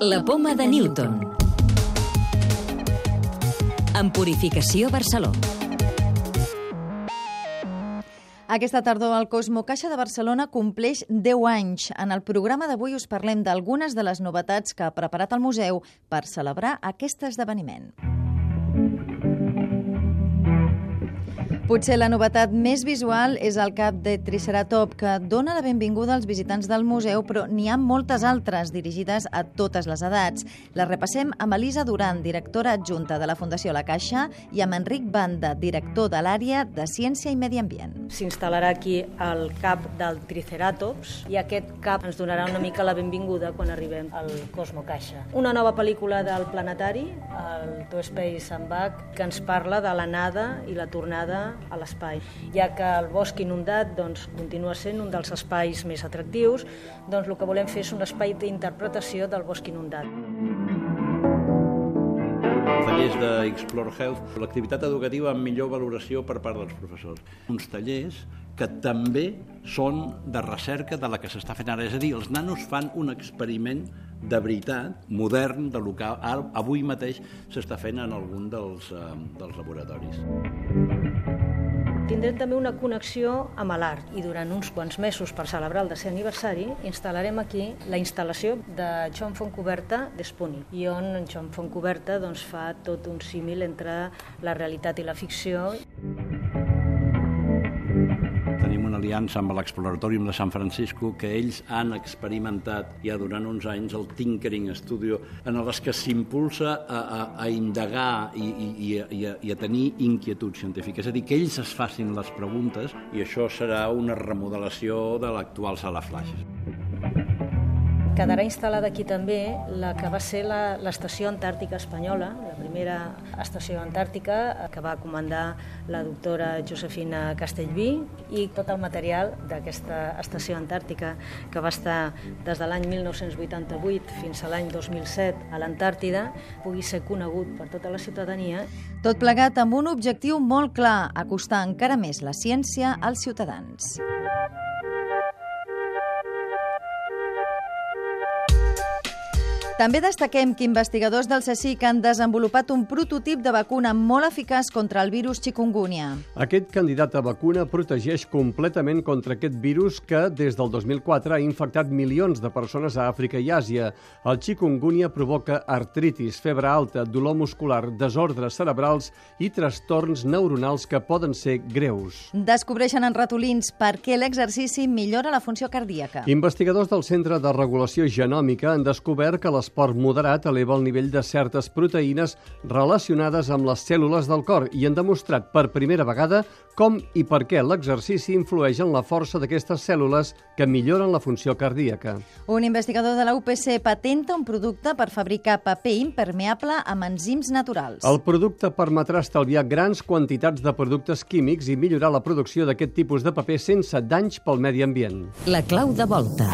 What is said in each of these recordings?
La poma de Newton. En Purificació Barceló. Aquesta tardor el Cosmo Caixa de Barcelona compleix 10 anys. En el programa d'avui us parlem d'algunes de les novetats que ha preparat el museu per celebrar aquest esdeveniment. Potser la novetat més visual és el cap de Triceratop, que dona la benvinguda als visitants del museu, però n'hi ha moltes altres dirigides a totes les edats. Les repassem amb Elisa Duran, directora adjunta de la Fundació La Caixa, i amb Enric Banda, director de l'àrea de Ciència i Medi Ambient. S'instal·larà aquí el cap del Triceratops i aquest cap ens donarà una mica la benvinguda quan arribem al Cosmo Caixa. Una nova pel·lícula del planetari, el To Space and Back, que ens parla de l'anada i la tornada a l'espai. Ja que el bosc inundat doncs, continua sent un dels espais més atractius, doncs el que volem fer és un espai d'interpretació del bosc inundat tallers d'Explore Health, l'activitat educativa amb millor valoració per part dels professors. Uns tallers que també són de recerca de la que s'està fent ara. És a dir, els nanos fan un experiment de veritat, modern, de lo que avui mateix s'està fent en algun dels, eh, dels laboratoris tindrem també una connexió amb l'art. I durant uns quants mesos per celebrar el desè aniversari instal·larem aquí la instal·lació de Joan Fontcoberta d'Espuni i on Joan Fontcoberta doncs, fa tot un símil entre la realitat i la ficció aliança amb l'Exploratorium de San Francisco que ells han experimentat ja durant uns anys el Tinkering Studio en les que s'impulsa a, a, a indagar i, i, i, i, a, i a tenir inquietud científica. És a dir, que ells es facin les preguntes i això serà una remodelació de l'actual sala flash. Quedarà instal·lada aquí també la que va ser l'estació antàrtica espanyola, la primera estació antàrtica que va comandar la doctora Josefina Castellví i tot el material d'aquesta estació antàrtica que va estar des de l'any 1988 fins a l'any 2007 a l'Antàrtida pugui ser conegut per tota la ciutadania. Tot plegat amb un objectiu molt clar, acostar encara més la ciència als ciutadans. També destaquem que investigadors del CSIC han desenvolupat un prototip de vacuna molt eficaç contra el virus chikungunya. Aquest candidat a vacuna protegeix completament contra aquest virus que, des del 2004, ha infectat milions de persones a Àfrica i Àsia. El chikungunya provoca artritis, febre alta, dolor muscular, desordres cerebrals i trastorns neuronals que poden ser greus. Descobreixen en ratolins per què l'exercici millora la funció cardíaca. Investigadors del Centre de Regulació Genòmica han descobert que les l'esport moderat eleva el nivell de certes proteïnes relacionades amb les cèl·lules del cor i han demostrat per primera vegada com i per què l'exercici influeix en la força d'aquestes cèl·lules que milloren la funció cardíaca. Un investigador de la UPC patenta un producte per fabricar paper impermeable amb enzims naturals. El producte permetrà estalviar grans quantitats de productes químics i millorar la producció d'aquest tipus de paper sense danys pel medi ambient. La clau de volta.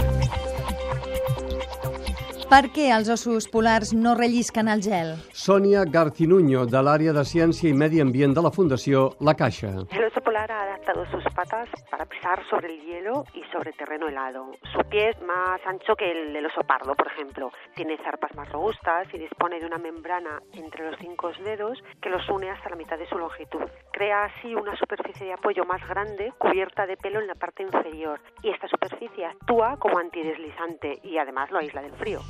Per què els ossos polars no rellisquen al gel? Sònia Garcinuño, de l'àrea de Ciència i Medi Ambient de la Fundació La Caixa. El oso polar ha adaptado sus patas para pisar sobre el hielo y sobre terreno helado. Su pie es más ancho que el del oso pardo, por ejemplo. Tiene zarpas más robustas y dispone de una membrana entre los cinco dedos que los une hasta la mitad de su longitud. Crea así una superficie de apoyo más grande cubierta de pelo en la parte inferior y esta superficie actúa como antideslizante y además lo aísla del frío.